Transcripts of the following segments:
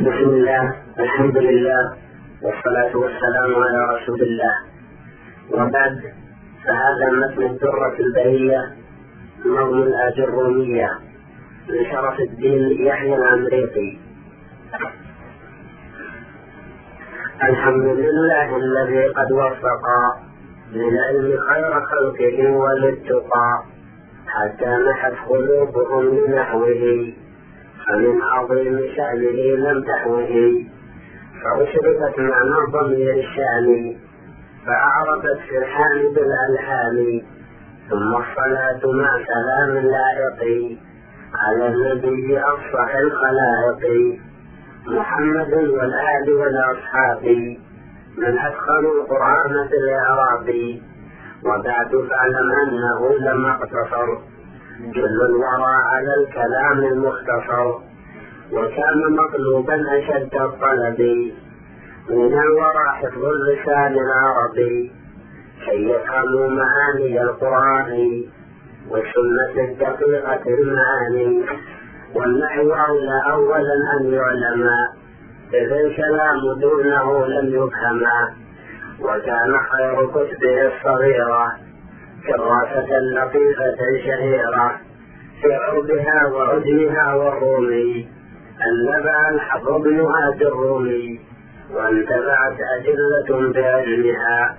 بسم الله الحمد لله والصلاة والسلام على رسول الله. وبعد فهذا متن الدرة البهية نظم الآجرومية لشرف الدين يحيى الأمريكي الحمد لله الذي قد وفق للعلم خير خلقه وللتقى حتى محت قلوبهم لنحوه. فمن عظيم شأنه لم تحوه فأشرفت معنى ضمير الشأن فأعربت فرحان بالألحان. ثم الصلاة مع سلام لائق على النبي أفصح الخلائق. محمد والآل والأصحاب من أتقنوا القرآن في الإعراب وبعد فاعلم أنه لما اقتصر. جل الورى على الكلام المختصر وكان مطلوبا أشد الطلب. من الورى حفظ اللسان العربي كي يفهموا معاني القرآن والسنة الدقيقة المعاني. والنحو أولى أولا أن يعلم. إذ الكلام دونه لم يفهم. وكان خير كتبه الصغيرة. كراسة لطيفة شهيرة. في عربها وعجمها والرومي. النبع بن هاد الرومي. وانتبعت أدلة بعلمها.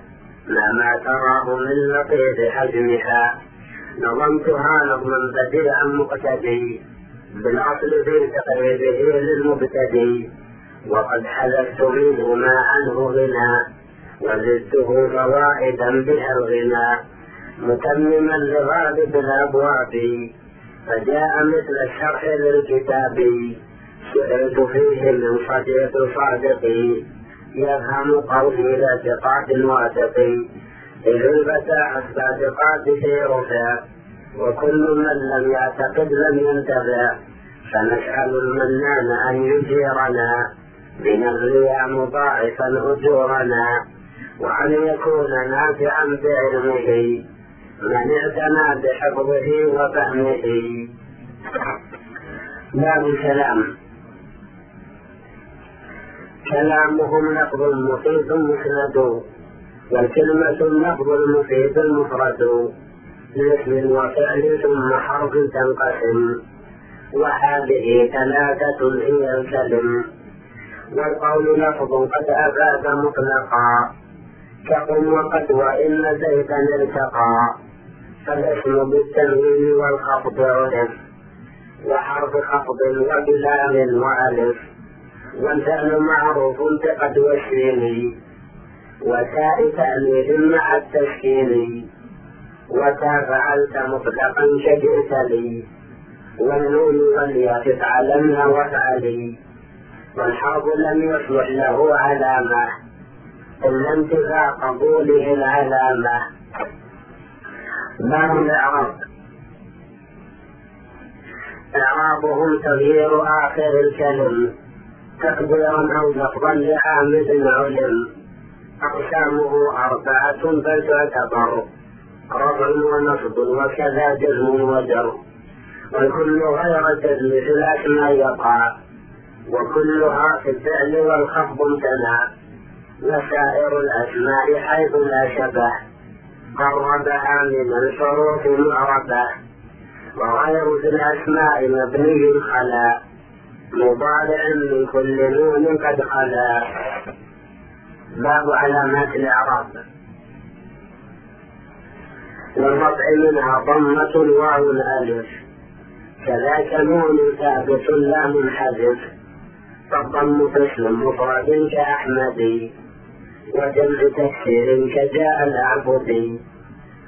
ما ما تراه من لطيف حجمها. نظمتها نظما بديعا مقتدي. بالأصل في تقريبه للمبتدي. وقد حذفت منه ما عنه غنى. وزدته فوائدا بها الغنى متمما لغالب الأبواب فجاء مثل الشرح للكتاب سئلت فيه من صديق صادق يفهم قولي لاعتقاد واثق إذ الفتى الصادقات في رفع وكل من لم يعتقد لم ينتفع فنسأل المنان أن يجيرنا بنغلي مضاعفا أجورنا وأن يكون نافعا بعلمه. من اعتنى بحفظه وفهمه. باب الكلام. كلامهم لفظ مفيد مسند والكلمة اللفظ المفيد المفرد لاسم وفعل ثم حرف تنقسم وهذه ثلاثة هي الكلم. والقول لفظ قد أفاد مطلقا كقم وقد وإن زيتا ارتقى فالاسم بالتنوين والخفض عرف وحرف خفض وبلام وألف والفعل معروف بقد والشين وتاء تأنيث مع التسكين وتا فعلت مطلقا كجئت لي. والنون والياء تفعلن وافعلي والحرف لم يصلح له علامة. إلا انتفاء قبوله العلامة. باب الإعراب إعرابهم تغيير آخر الكلم. تقديرا أو لفظا لعامد علم. أقسامه أربعة بل تعتبر. رفع ونصب وكذا جزم وجر. والكل غير جزم في الأسماء يقع. وكلها في الفعل والخفض امتنع. وسائر الأسماء حيث لا شبه. قربها من الحروف معربة وغير في الأسماء مبني خلا مضارع من كل نون قد خلا. باب علامات الإعراب. والرفع منها ضمة واو الألف. كذاك نون ثابت لا منحذف. فالضم تسلم مفرد كأحمد وجمع تكسير كجاء الأعبد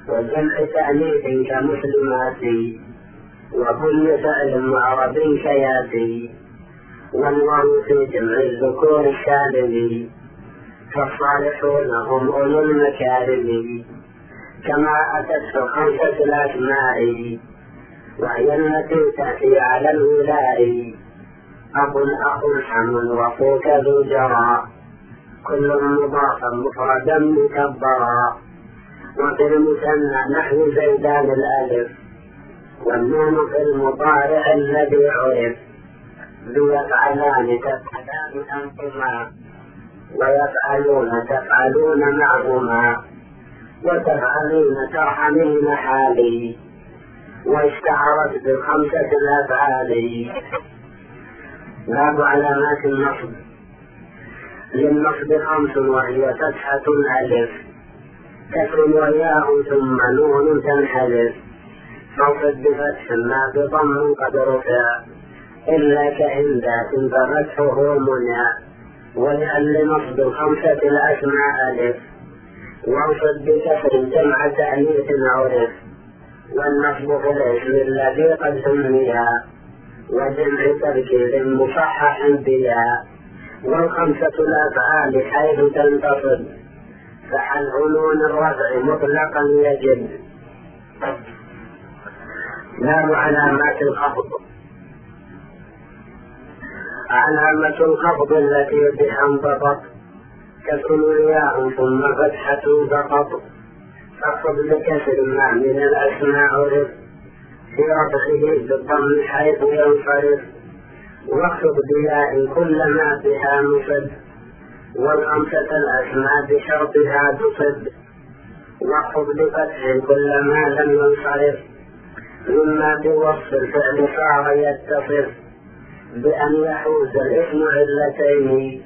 وجمع تأنيث كمسلمات وكل فعل معرب كياتي والله في جمع الذكور السالم فالصالحون هم أولو المكارم كما أتت خمسة الأسماء وهي التي تأتي على الولاء. أب أخ حم وأخوك ذو جرى كل مضافا مفردا مكبرا. وفي المثنى نحو زيدان الألف. والنون في المضارع الذي عرف. ليفعلان تفعلان أنتما ويفعلون تفعلون معهما. وتفعلون ترحمين حالي. واشتهرت بخمسة الأفعال باب علامات النصب. للنصب خمس وهي فتحة ألف. كسر وياء ثم نون تنحذف موصد بفتح ما بضم قد رفع إلا ذات ففتحه منع. واجعل لنصب الخمسة الأسماء ألف. وانصب بكسر جمع تأنيث عرف. والنصب في الاسم الذي قد سمي وجمع تركيب مصحح بها. والخمسة الأفعال حيث تنتصب فحل نون الرفع مطلقا يجب. باب علامات الخفض. علامة الخفض التي بها انضبط كسر ياء ثم فتحة سقط. فاخفض بكسر ما من الأسماء عرف في رفعه بالضم حيث ينصرف واخفض بياء كل ما بها نصب والخمسة الأسماء بشرطها تصب واخفض بفتح كل ما لم ينصرف مما بوصف الفعل صار يتصف. بأن يحوز الاسم علتين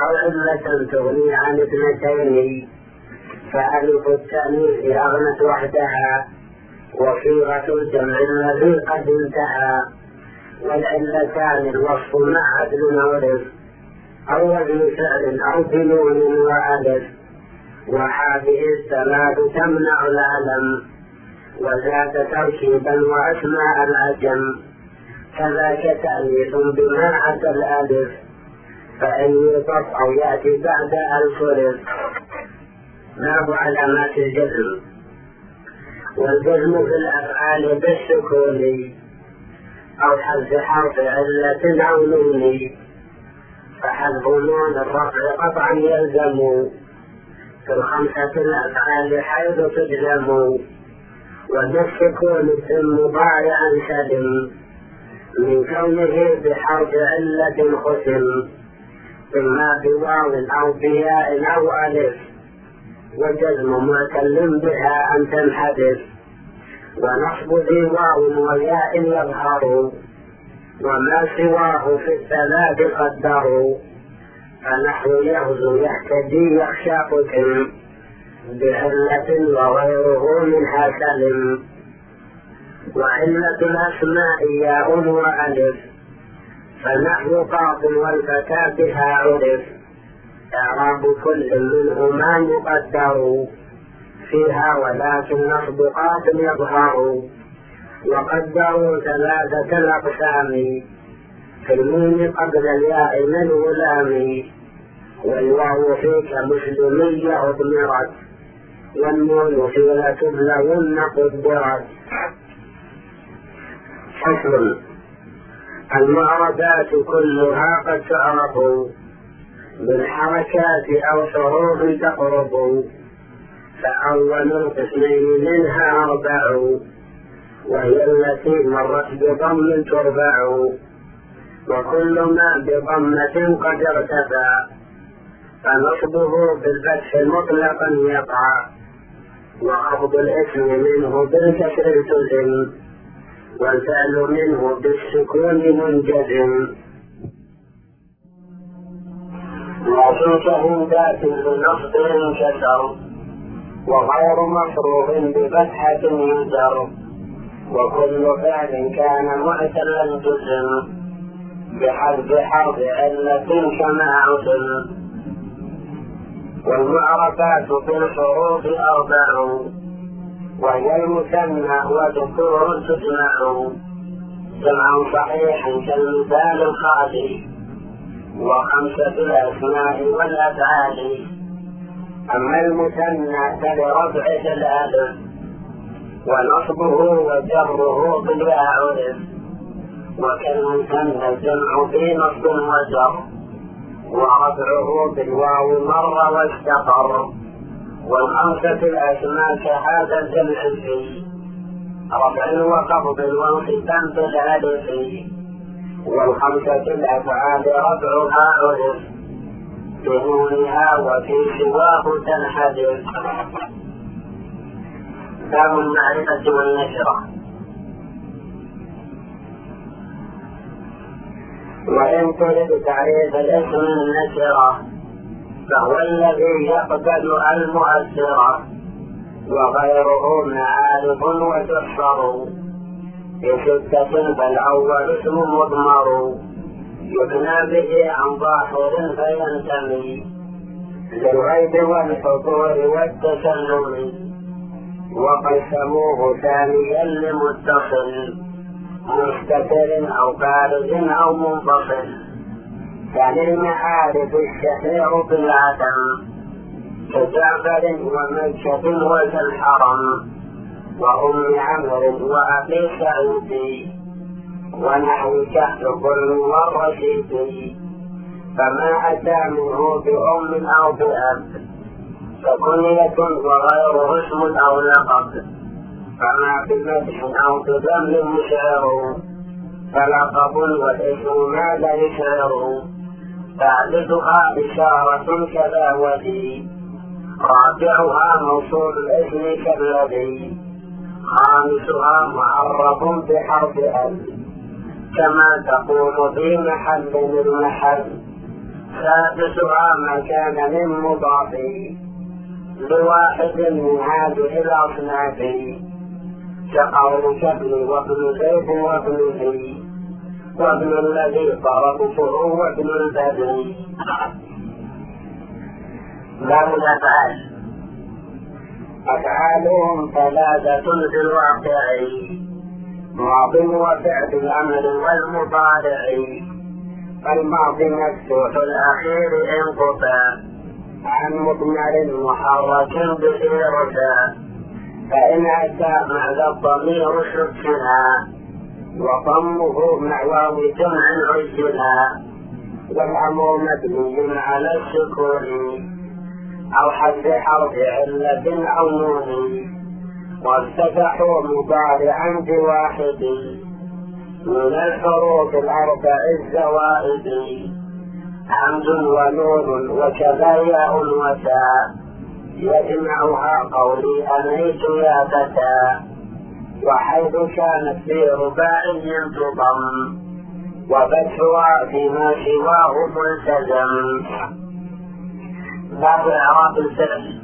أو علة تغني عن اثنتين. فألف التأنيث أغنت وحدها وصيغة الجمع الذي قد انتهى. والعلتان الوصف مع عدل عرف أو وزن فعل أو بنون وألف وهذه الثلاث تمنع العلم وزاد تركيبا وأسماء العجم كذاك تأنيث بما أتى الألف فإن يطف أو يأتي بعد الفرد باب علامات الجزم؟ والجزم في الأفعال بالسكون. أو حذف حرف علة أو نون فحذف نون الرفع قطعا يلزم. في الخمسة الأفعال حيث تجزم. وبالسكون السم ضارعا سلم. من كونه بحرف علة ختم إما بواو أو بياء أو ألف. وجزم معتل بها أن تنحدث ونصب ذي واو وياء يظهر وما سواه في الثلاث قدروا. فنحو يغزو يهتدي يخشى قتل بعلة وغيره منها سلم وعلة الأسماء ياء وألف. فنحو قاف والفتاة بها عرف. إعراب كل منهما مقدر. فيها ولكن قاف يظهر وقدروا ثلاثة الأقسام في الميم قبل الياء من غلام والواو فيك مسلمية أضمرت والنون في لتبلغن قدرت. فصل المعرضات كلها قد تعرف بالحركات أو حروف تقرب فأول القسمين منها أربع وهي التي مرت بضم تربع وكل ما بضمة قد ارتفع فنصبه بالفتح مطلقا يقع وخفض الاسم منه بالكسر التزم والفعل منه بالسكون منجزم. وصوته ذات بنصب كسر وغير مصروف بفتحة يجر وكل فعل كان معتلا جزم بحذف حرف علة كما عزم والمعرفات في الحروف أربع. وهي المثنى وذكور تجمع. جمع صحيح كالمثال الخالي وخمسة الأسماء والأفعال. أما المثنى فلرفعه الألف ونصبه وجره بالياء. عرف وكالمثنى الجمع في نصب وجر ورفعه بالواو مر واستقر. والخمسة الأسماء كهذا الجمع فيه رفع وخفض وانخفاض بالألف والخمسة الأفعال ربعها عرف. بنونها وفي سواه تنحدر. باب المعرفة والنشرة. وإن تريد تعريف الاسم النكرة فهو الذي يقبل المؤثرة وغيره معارف وتحصر. بستة فالأول اسم مضمر. يبنى به عن ظاهر فينتمي للغيب والحضور والتسلم وقسموه ثانيا لمتصل. مستتر أو بارز أو منفصل. ثاني المعارف الشهير بالعدم كجعفر ومنشد وكالحرم وأم عمرو وأبي سعيد ونحو شهر كل والرشيد فما أتى منه بأم أو بأب. فكنية وغيره اسم أو لقب. فما بمدح أو بذم يشعر فلقب والاسم ما لا يشعر. ثالثها إشارة كذا ودي. رابعها موصول الاسم كالذي. خامسها معرف بحرف ال كما تقول في محل المحل سادسها ما كان من مضاف لواحد من هذه الاصناف كقول شبل وابن زيد وابن زيد وابن الذي ضربته وابن البدري باب الافعال أفعالهم ثلاثة في الواقع. ماض وفعل الأمر والمضارع فالماضي مفتوح الأخير ان قطع عن مضمر محرك به فإن أتى مع الضمير شكها وضمه مع واو جمع عجلا. والأمر مبني على السكون أو حذف حرف علة أو نون. وافتتحوا مضارعا بواحد. من الحروف الأربع الزوائد حمد ونون وكذا ياء وتاء يجمعها قولي أنيت يا فتى. وحيث كانت في رباعي تضم وفتحها فيما سواه ملتزم. باب إعراب الفعل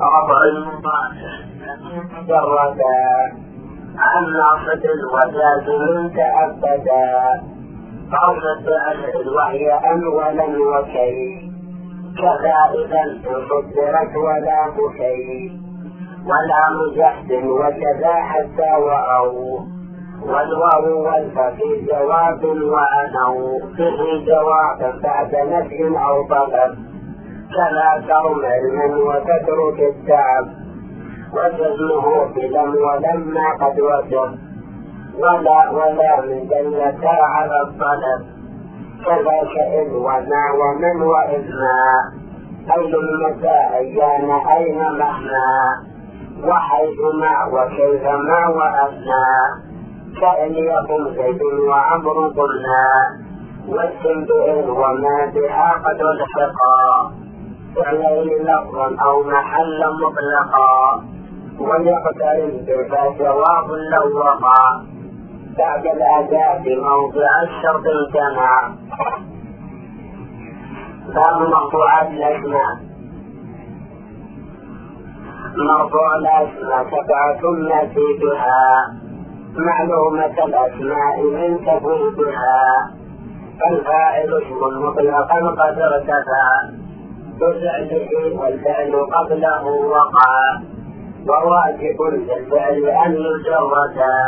رفع المضارع مجردا عن ناصب وجازم تأبدا فرض الفعل وهي أولا وكي كذا إذا صدرت ولا بكي ولا مجهد وكذا حتى وأو والواو والف في جواب وأنو به جواب بعد نفي أو طلب كلا ترم علما وتترك التعب وجزمه بلم ولما قد وجب ولا ولا من دلتا على الطلب كذا شئن وما ومن وإذنا. أي المتى أيان أين مهما. وحيثما وكيفما وأثنى كأن يقم زيد وعمر قلنا والسن بئن وما بها قد الحقا فعليه لفظا أو محلا مطلقا. وليقترن بها جواب لو وقع بعد الأداء بموضع الشرط الجمع. باب مقطوعات الأسماء مرفوع الأسماء سبعة نتيجها. معلومة الأسماء من تفويضها. الفاعل اسم مطلقا قد ارتفع. بفعله والفعل قبله وقع وواجب للفعل أن يجردا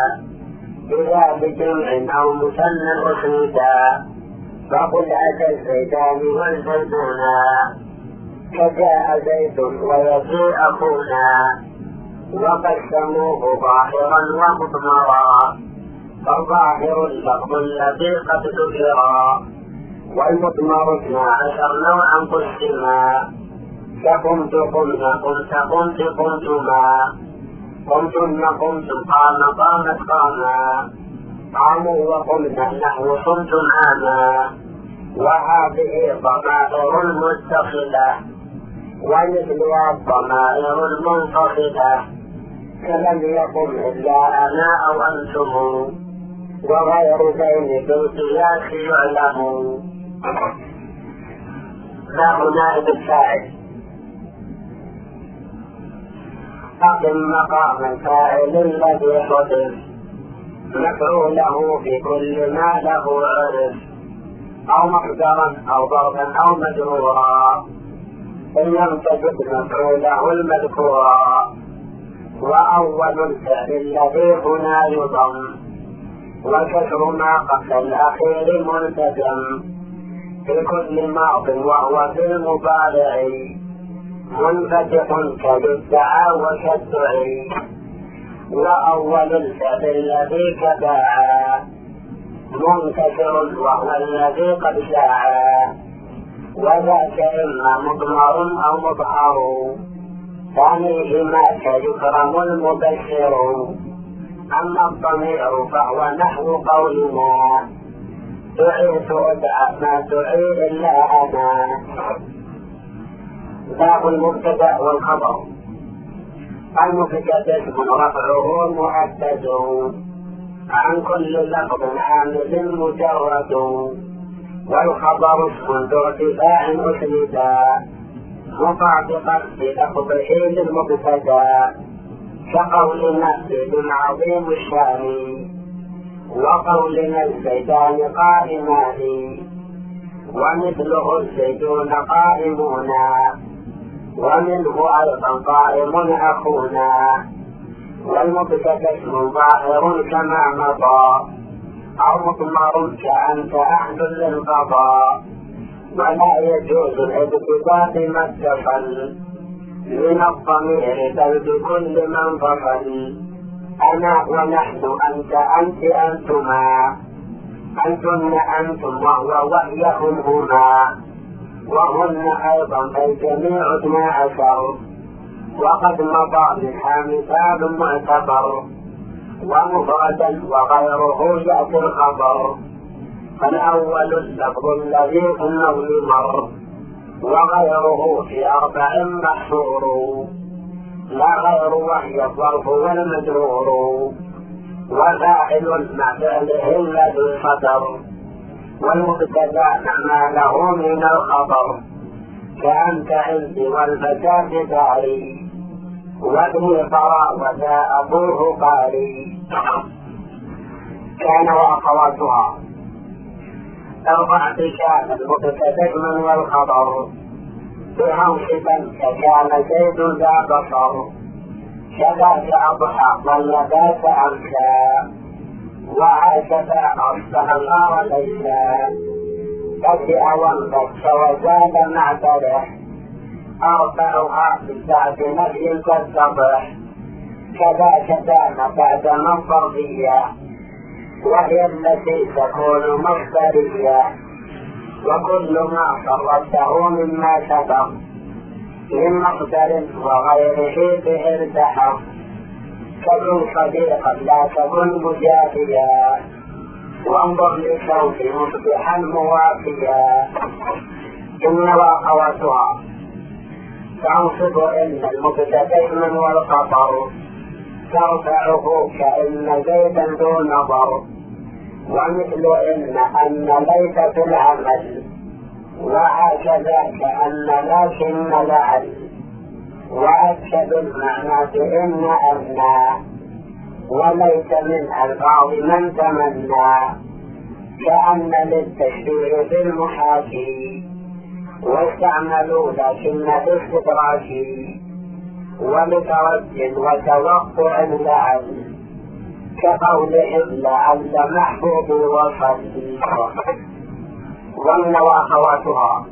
إذا بجمع أو مثنى أسندا فقل أتى الزيدان والزيتونا فجاء زيد ويجيء أخونا وقسموه ظاهرا ومضمرا فالظاهر اللفظ الذي قد والمضمر اثنا عشر نوعا قسما كقمت قمنا قمت قمت قمتما قمتن قمتم قام قامت قاما قاموا وقلنا نحو صمتم عاما وهذه ضمائر متصلة ومثلها الضمائر المنفصلة كلم يقم إلا أنا أو أنتم. وغير ذين بالقياس يعلم. باب نائب الفاعل أقم مقام الفاعل الذي حدث مفعوله بكل ما له عرف أو مقدرا أو ضربا أو مجرورا إن لم تجد مفعوله المذكورا وأول الفعل الذي هنا يضم وكسر ما قبل الأخير ملتزم في ماض وهو في المضارع منفتح كالادعى وكالدعي وأول الفعل الذي كدعا منكسر وهو الذي قد شاعا وذاك إما مضمر أو مظهر. ثانيهما كيكرم المبشر. أما الضمير فهو نحو قولنا دعيت أدعى ما دعي إلا أنا باب المبتدأ والخبر. المبتدأ اسم رفعه مؤكد عن كل لفظ عامل مجرد والخبر اسم ذو ارتفاع أسندا مطابقا بلفظه للمبتدا كقولنا الزيد عظيم الشان وقولنا الزيدان قائمان ومثله الزيدون قائمون. ومنه أيضا قائم أخونا. والمبتدا اسم ظاهر كما مضى. أو مضمر كأنت أهل للقضاء. ولا يجوز الابتداء بما اتصل من الضمير بل بكل من فصل أنا ونحن أنت أنت أنتما. أنتن أنتم وهو وهيهم هما. وهن أيضا فالجميع اثنا عشر وقد مضى منها مثال معتبر. ومفردا وغيره يأتي الخبر. فالأول اللفظ الذي في النظم مر وغيره في أربع محصور. لا غير وهي الظرف والمجرور وفاعل مع فعله الذي خطر والمبتدأ ما له من الخطر. كأنت عندي والفتاة داري. وابني قرى وذا أبوه قاري. كان وأخواتها أربعة كان المتكلم والخبر بأنصبا فكان زيد ذا بصر كذاك أضحى والنبات أمسى وهكذا أصبح النار ليلا بدأ وانبت وزاد معتره أربعها من بعد نفي تتضح كذاك دام بعد الضربية وهي التي تكون مصدرية وكل ما صرفته مما سبق من مصدر وغيره به ارتحق كن صديقا لا تكن مجافيا وانظر للصوت مصبحا موافيا. إن واخواتها تنصب إن المبتدئ والقطر. ترفعه كأن زيدا ذو نظر. ومثل إن أن ليس في العمل وهكذا كأن لكن لعل وأكد المعنى بإن أن وليس من ألفاظ من تمنى كأن للتشبيه بالمحاكي واستعملوا لكن في استدراك ولترد وتوقع لعل كقولهم لعل محبوب وصل ظن واخواتها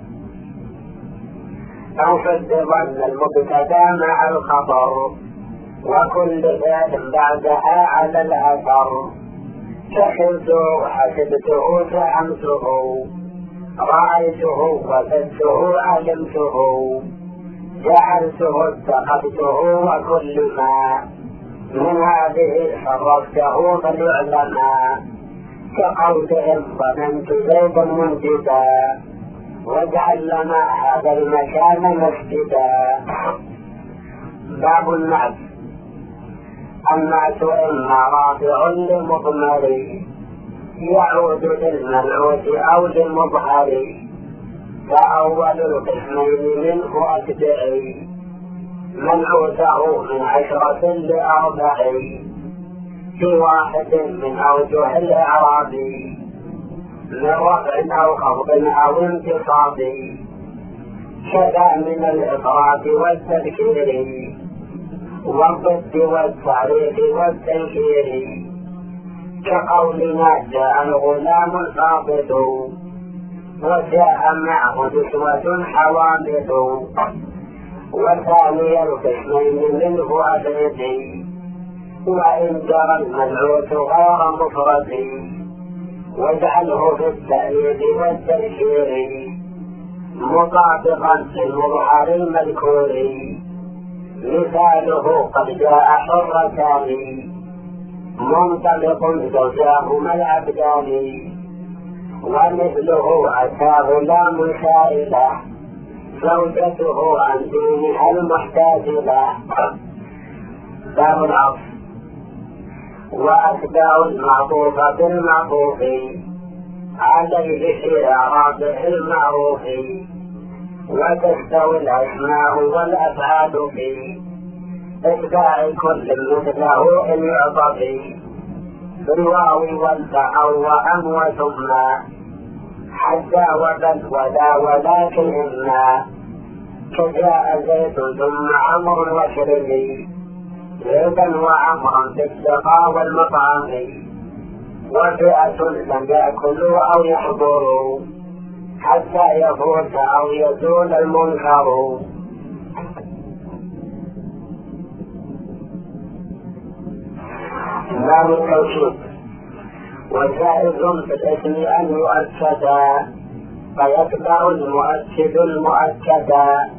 أو فالظن المبتدا مع الخبر وكل ذات بعدها على الاثر كحبته حسبته زعمته رأيته وجدته علمته جعلته اتخذته وكل ما من هذه حركته فليعلم كقولهم ظننت زيدا منجدا. واجعل لنا هذا المكان مسجدا. باب النعت. النعت إما رافع لمضمر يعود للمنعوت أو للمظهر. فأول القسمين منه أتبعي. منعوته من عشرة لأربع في واحد من أوجه الإعراب من رفع أو خفض أو انتصاب كذا من الإفراد والتذكير والضد والتعريف والتنكير كقولنا جاء الغلام الفاضل وجاء معه نسوة حوامل وثاني القسمين منه أبيض وإن جرى المنعوت غير مفرد واجعله في التأييد والتذكير مطابقا للمظهر المذكور مثاله قد جاء حرتان منطلق زوجاهما العبدان ومثله أتاه لا مسائلة زوجته عن دينها المحتاج له باب العصر وأتباع المعطوف بالمعطوف عليه في إعرابه المعروف وتستوي الأسماء والأفعال في إتباع كل مثله يعطى بالواو والباء وأم وثم حتى وبل ولا ولكن إما كجاء زيد ثم عمرو وشربي زيدا وعمرا في السقا والمطعم وفئة لم يأكلوا أو يحضروا حتى يفوت أو يزول المنكر. باب التوحيد. وجائز الاسم ان يؤكدا فيتبع المؤكد المؤكدا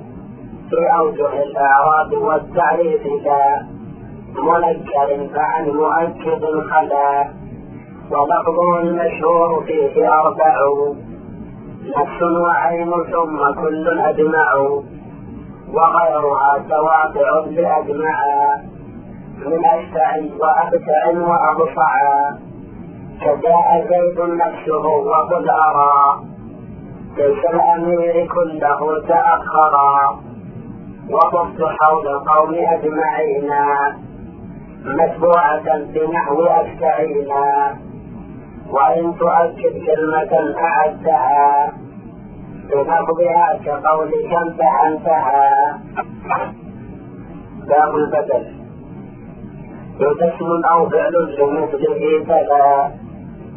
في اوجه الإعراب والتعريف ذا منكر فعن مؤكد خلا ولفظه المشهور فيه أربع نفس وعين ثم كل أجمع وغيرها تواضع لاجمعا من أشفع وأبتع وأبصع. كجاء زيد نفسه وقد أرى ليس الأمير كله تأخرا. وطفت حول القوم أجمعين. متبوعة بنحو أشتعين. وإن تؤكد كلمة أعدتها بنقضها كقولك انتهى باب البدل. واسم أو فعل لمثله كذا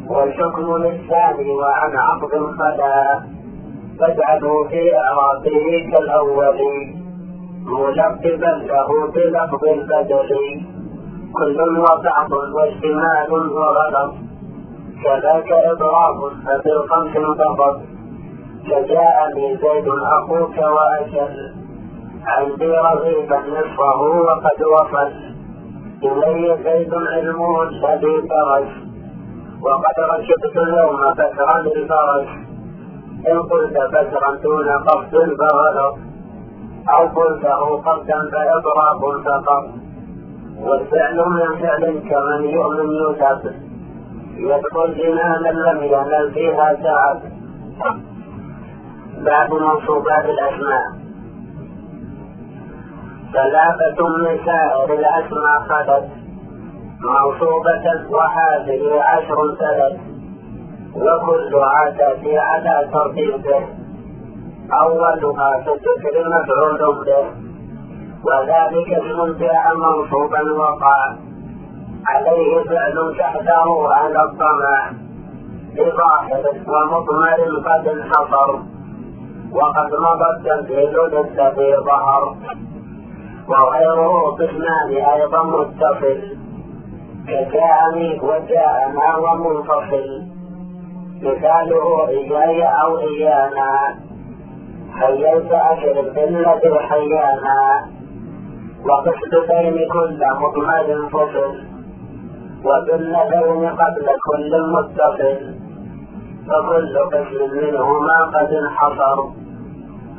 والحكم للثاني وعن عقد خلا فاجعله في أعراضه كالأول ملقبا له بلفظ البدل كل وبعض واجتمال وغلط كذاك إضراب فبالخمس انتفض فجاءني زيد أخوك وأجل. عندي رغيبا نصفه وقد وصل. إلي زيد علمه الذي فرج وقد رشدت اليوم بكرا الفرج إن قلت بكرا دون قصد فغلط أو قلته قصدا فإضراب فقط. والفعل من فعل كمن يؤمن يوسف. يدخل جنانا لم ينل فيها سعد. باب منصوبات الأسماء. ثلاثة من سائر الأسماء خلت. موصوبة وهذه عشر سلت وكلها تأتي على ترتيبه أولها في الذكر مفعول به وذلك جاء منصوبا وقع. عليه فعل تحته على الطمع. بظاهر ومضمر قد انحصر. وقد مضى التمثيل للذي ظهر. وغيره قسمان أيضا متصل. كجاءني وجاءنا ومنفصل مثاله إياي أو إيانا. حييت أشرف الذي حيانا وقصد بين كل مضمر فصل. وبالذين قبل كل متصل. فكل قسم منهما قد انحصر.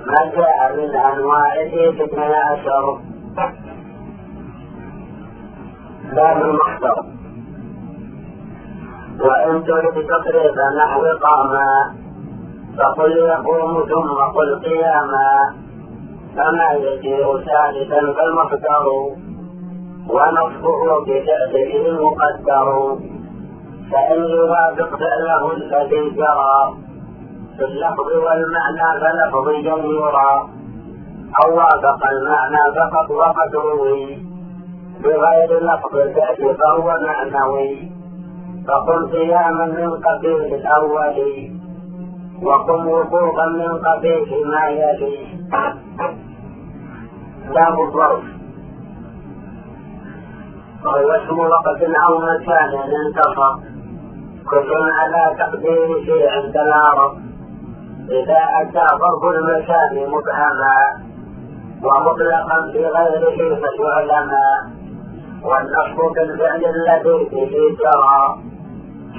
ما جاء من أنواعه اثني عشر باب المحضر وإن ترد تقريب نحو قاما فقل يقوم ثم قل قياما. فما يجيء ثالثا فالمقدر ونصبه بفعله المقدر. فإن يوافق فعله الذي جرى في اللفظ والمعنى فلفظيا يرى أو وافق المعنى فقط وقد روي. بغير لفظ الفعل فهو معنوي فقل قياما من قبيل الأول وقم وقوفا من قبيل ما يلي. باب الظرف. وهو اسم وقت أو مكان انتصر. كل على تقدير شيء عند العرب. إذا أتى ظرف المكان مبهما ومطلقا بغيره فيعلما والنصب بالفعل الذي به جرى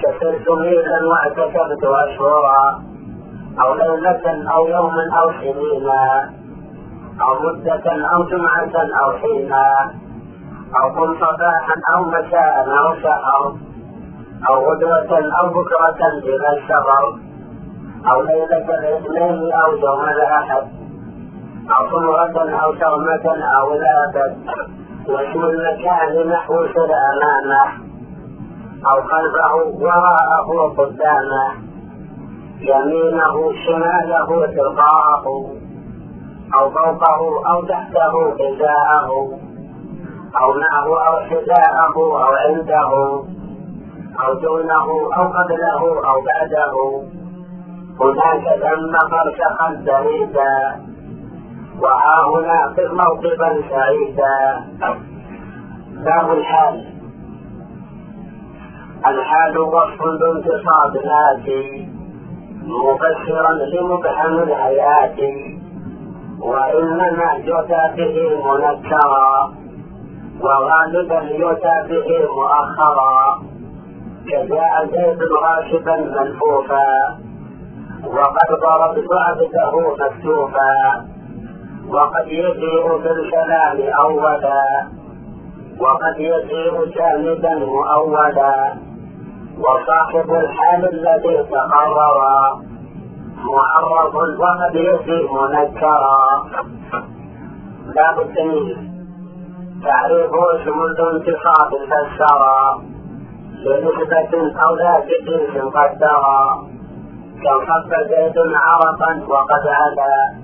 شكرت ميلا واعتكفت أشهرا. أو ليلة أو يوما أو سنينا أو مدة أو جمعة أو حينا. أو قم صباحا أو مساء أو سحر أو غدوة أو بكرة إلى السفر أو ليلة الاثنين أو يوم الأحد. أو صمرة أو شرمة أو الأبد واسم المكان نحو أمامه أو خلفه وراءه قدامه يمينه شماله تلقاءه أو فوقه أو تحته حذاءه أو معه أو حذاءه أو عنده أو دونه أو قبله أو بعده. هناك ثم فرشقا بعيدا وها هنا في موقفا سعيدا. باب الحال. الحال وصف بانتصاب الآتي مفسرا لمبهم الحياة. وإنما يؤتى به منكرا وغالبا يؤتى به مؤخرا. كجاء زيد غاشبا ملفوفا وقد ضربت عبده مكتوفا وقد يجيء في الكلام أولا. وقد يجيء جامدا مؤولا وصاحب الحال الذي تقرر. معرض وقد يجي منكرا باب التمييز تعريفه اسم الانتصاب فسرا بنسبة أو ذات جنس قدرا. كان زيد عرفا وقد عدا.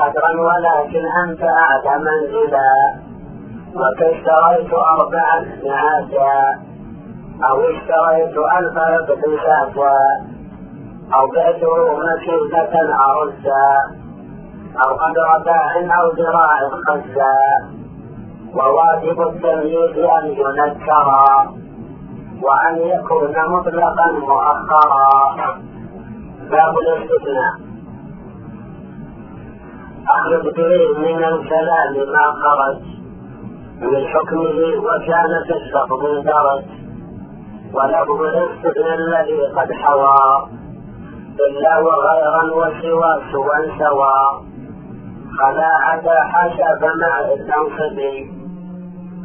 قدرا ولكن أنت أعلى منزلا وكاشتريت أربعا نعاسا أو اشتريت ألف ربح شاتا أو بعته مكيدة أرزا أو قدر باع أو ذراع خزا وواجب التمييز أن ينكرا وأن يكون مطلقا مؤخرا. باب الاستثناء. أخرج به من الكلام ما خرج من حكمه وكان في اللفظ درج ولفظ الاستثناء الذي قد حوى إلا وغيرا وسوى سوى سوى فلا عدا حاشا فما التنصبي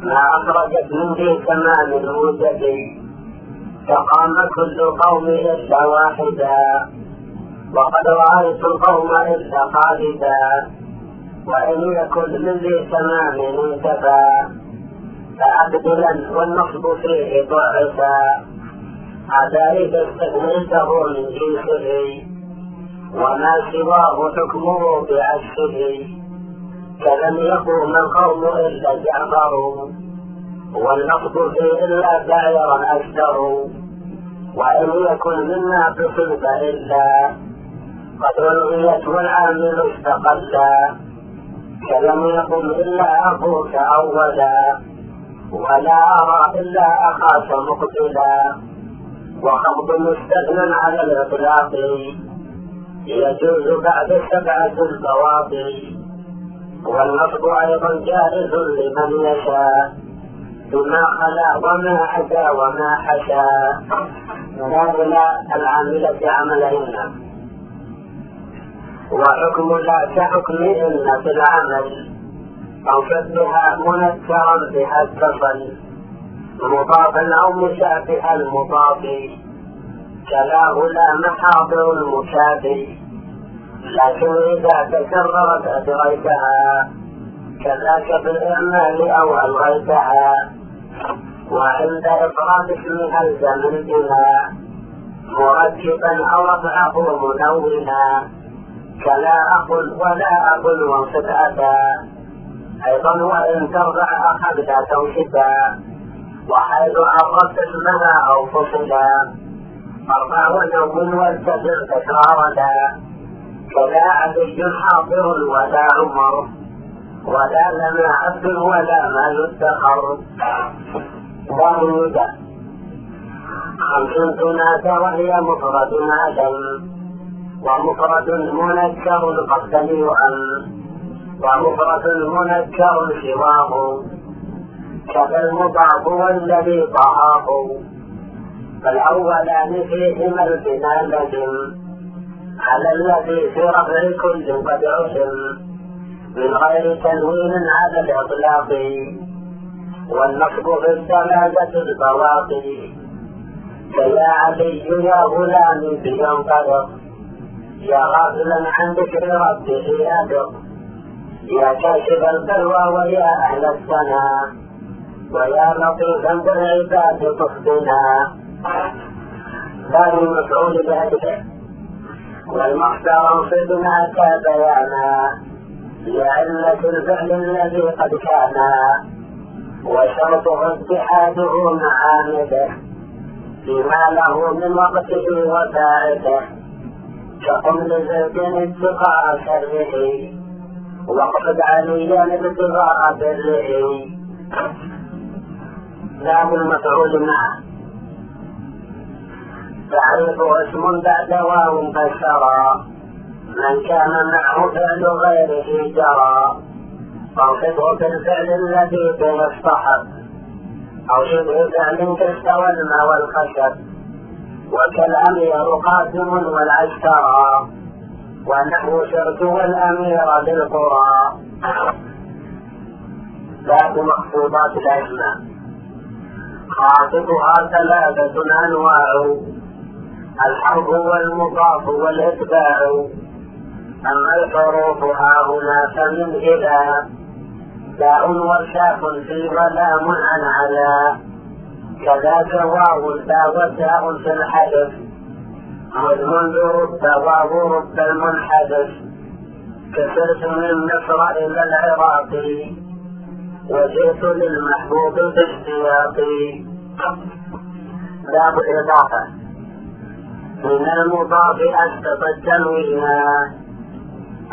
ما أخرجت من ذي تمام الوجد فقام كل قوم إلا واحدا وقد رأيت القوم إلا خالدا وإن يكن من ذي تمام انتفى فأبدلا والنصب فيه ضعفا. هذا إذا استثنيته من جنسه وما سواه حكمه بعكسه كلم يقوم القوم إلا جعفر والنقد فيه إلا دائرا أكثر وإن يكن مما تصب إلا قد ألغيت والعامل استقلا كلم يقم إلا أخوك أولا ولا أرى إلا أخاك مقتلا وخفض مستثنى على الإطلاق يجوز بعد سبعة البواطن والنصب أيضا جائز لمن يشاء بما خلا وما أتى وما حشى هؤلاء العاملة عملهن وحكم لا كحكم في العمل أو شبها منكرا بها اتصل مضافا أو مشابه المضاف. كلاه لا محاضر المشابه لكن إذا تكررت أدريتها كذاك بالإعمال أو ألغيتها. وعند إفراد اسمها الزم البناء مركبا أو رفعه منونا كلا أخ ولا أخ وانصب أتى أيضا وإن ترضع أخذت توشدا وحيث عرفت اسمها أو فصلا. أربع ونوم والتبر تكرارا كلا علي حاضر ولا عمر. ولا لنا عبد ولا ما يدخر ضرورة. خمس تنادى وهي مفرد عدم ومفرد منكر قد يؤم ومفرد منكر سواه. كذا المضاف والذي طهاه فالأولان فيهما البناء لزم على الذي في رفع كل قد عزم من غير تنوين على الإطلاق. والنصب في الثلاثة البواقي. فيا علي يا غلام بينطلق يا غافلا عن ذكر ربه أدق يا كاشف البلوى ويا أهل السنا ويا لطيفا بالعباد تخزنا ثاني المفعول بهدفه والمختار انصبنا كبيانا لعلة الفعل الذي قد كان. وشرطه اتحاده مع عامله بما له من وقته وفائده كقم زيد اتقاء شره واقصد عليا ابتغاء بره لا المفعول معه تعريفه اسم بعد واو فسرى من كان معه فعل غيره جرى. فانصبه بالفعل الذي به الصحب أو شبه فعل كاستوى الماء والخشب. وكالأمير قاسم والعشترى ونحو شرك والأمير بالقرى. باب مخطوطات الأسماء خاطبها ثلاثة أنواع. الحرب والمضاف والإتباع. أما الحروف ها هنا فمن إلى باء وشاف في ولام عن على كذاك واو تا وتاء في الحدث. والمنذ رب واو رب المنحدث. كسرت من مصر إلى العراق. وجئت للمحبوب باشتياقي باب الإضافة من المضاف أسقط التنوينا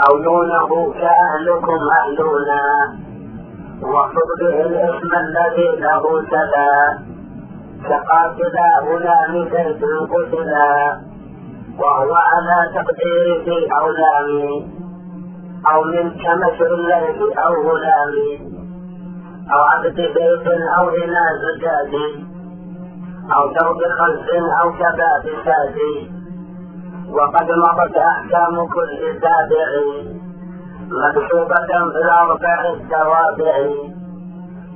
أو دونه كأهلكم أهلنا وخذ به الاسم الذي له تلا كقاتلا غلام زيد قتلا وهو على تقدير في أولام أو من كمثل الليل أو غلام أو عبد بيت أو إلى زجاج أو درب خلف أو كباب سادي وقد مضت أحكام كل تابع مكتوبة في الأربع التوابع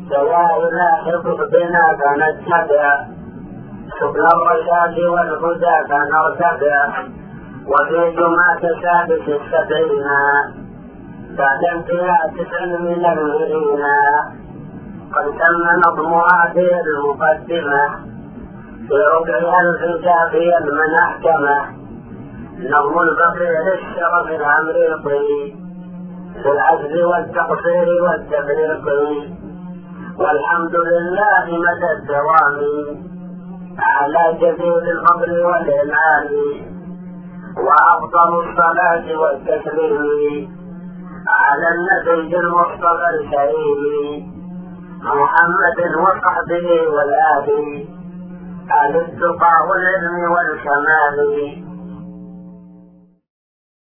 سواء لاحق بنا فنتبع. سبل الرشاد والهدى فنرتفع وفي جمعة سادس السبعين. بعد انتهاء تسع من المئين قد تم نظم هذه المقدمة. في ربع ألف كافيا من أحكمه نظم البقيع للشرف العمريقي في العجز والتقصير والتفريق والحمد لله مدى الدوام على جزيل الفضل والإنعام وأفضل الصلاة والتسليم على النبي المصطفى الكريم محمد وصحبه والآل أهل التقى والعلم والكمال.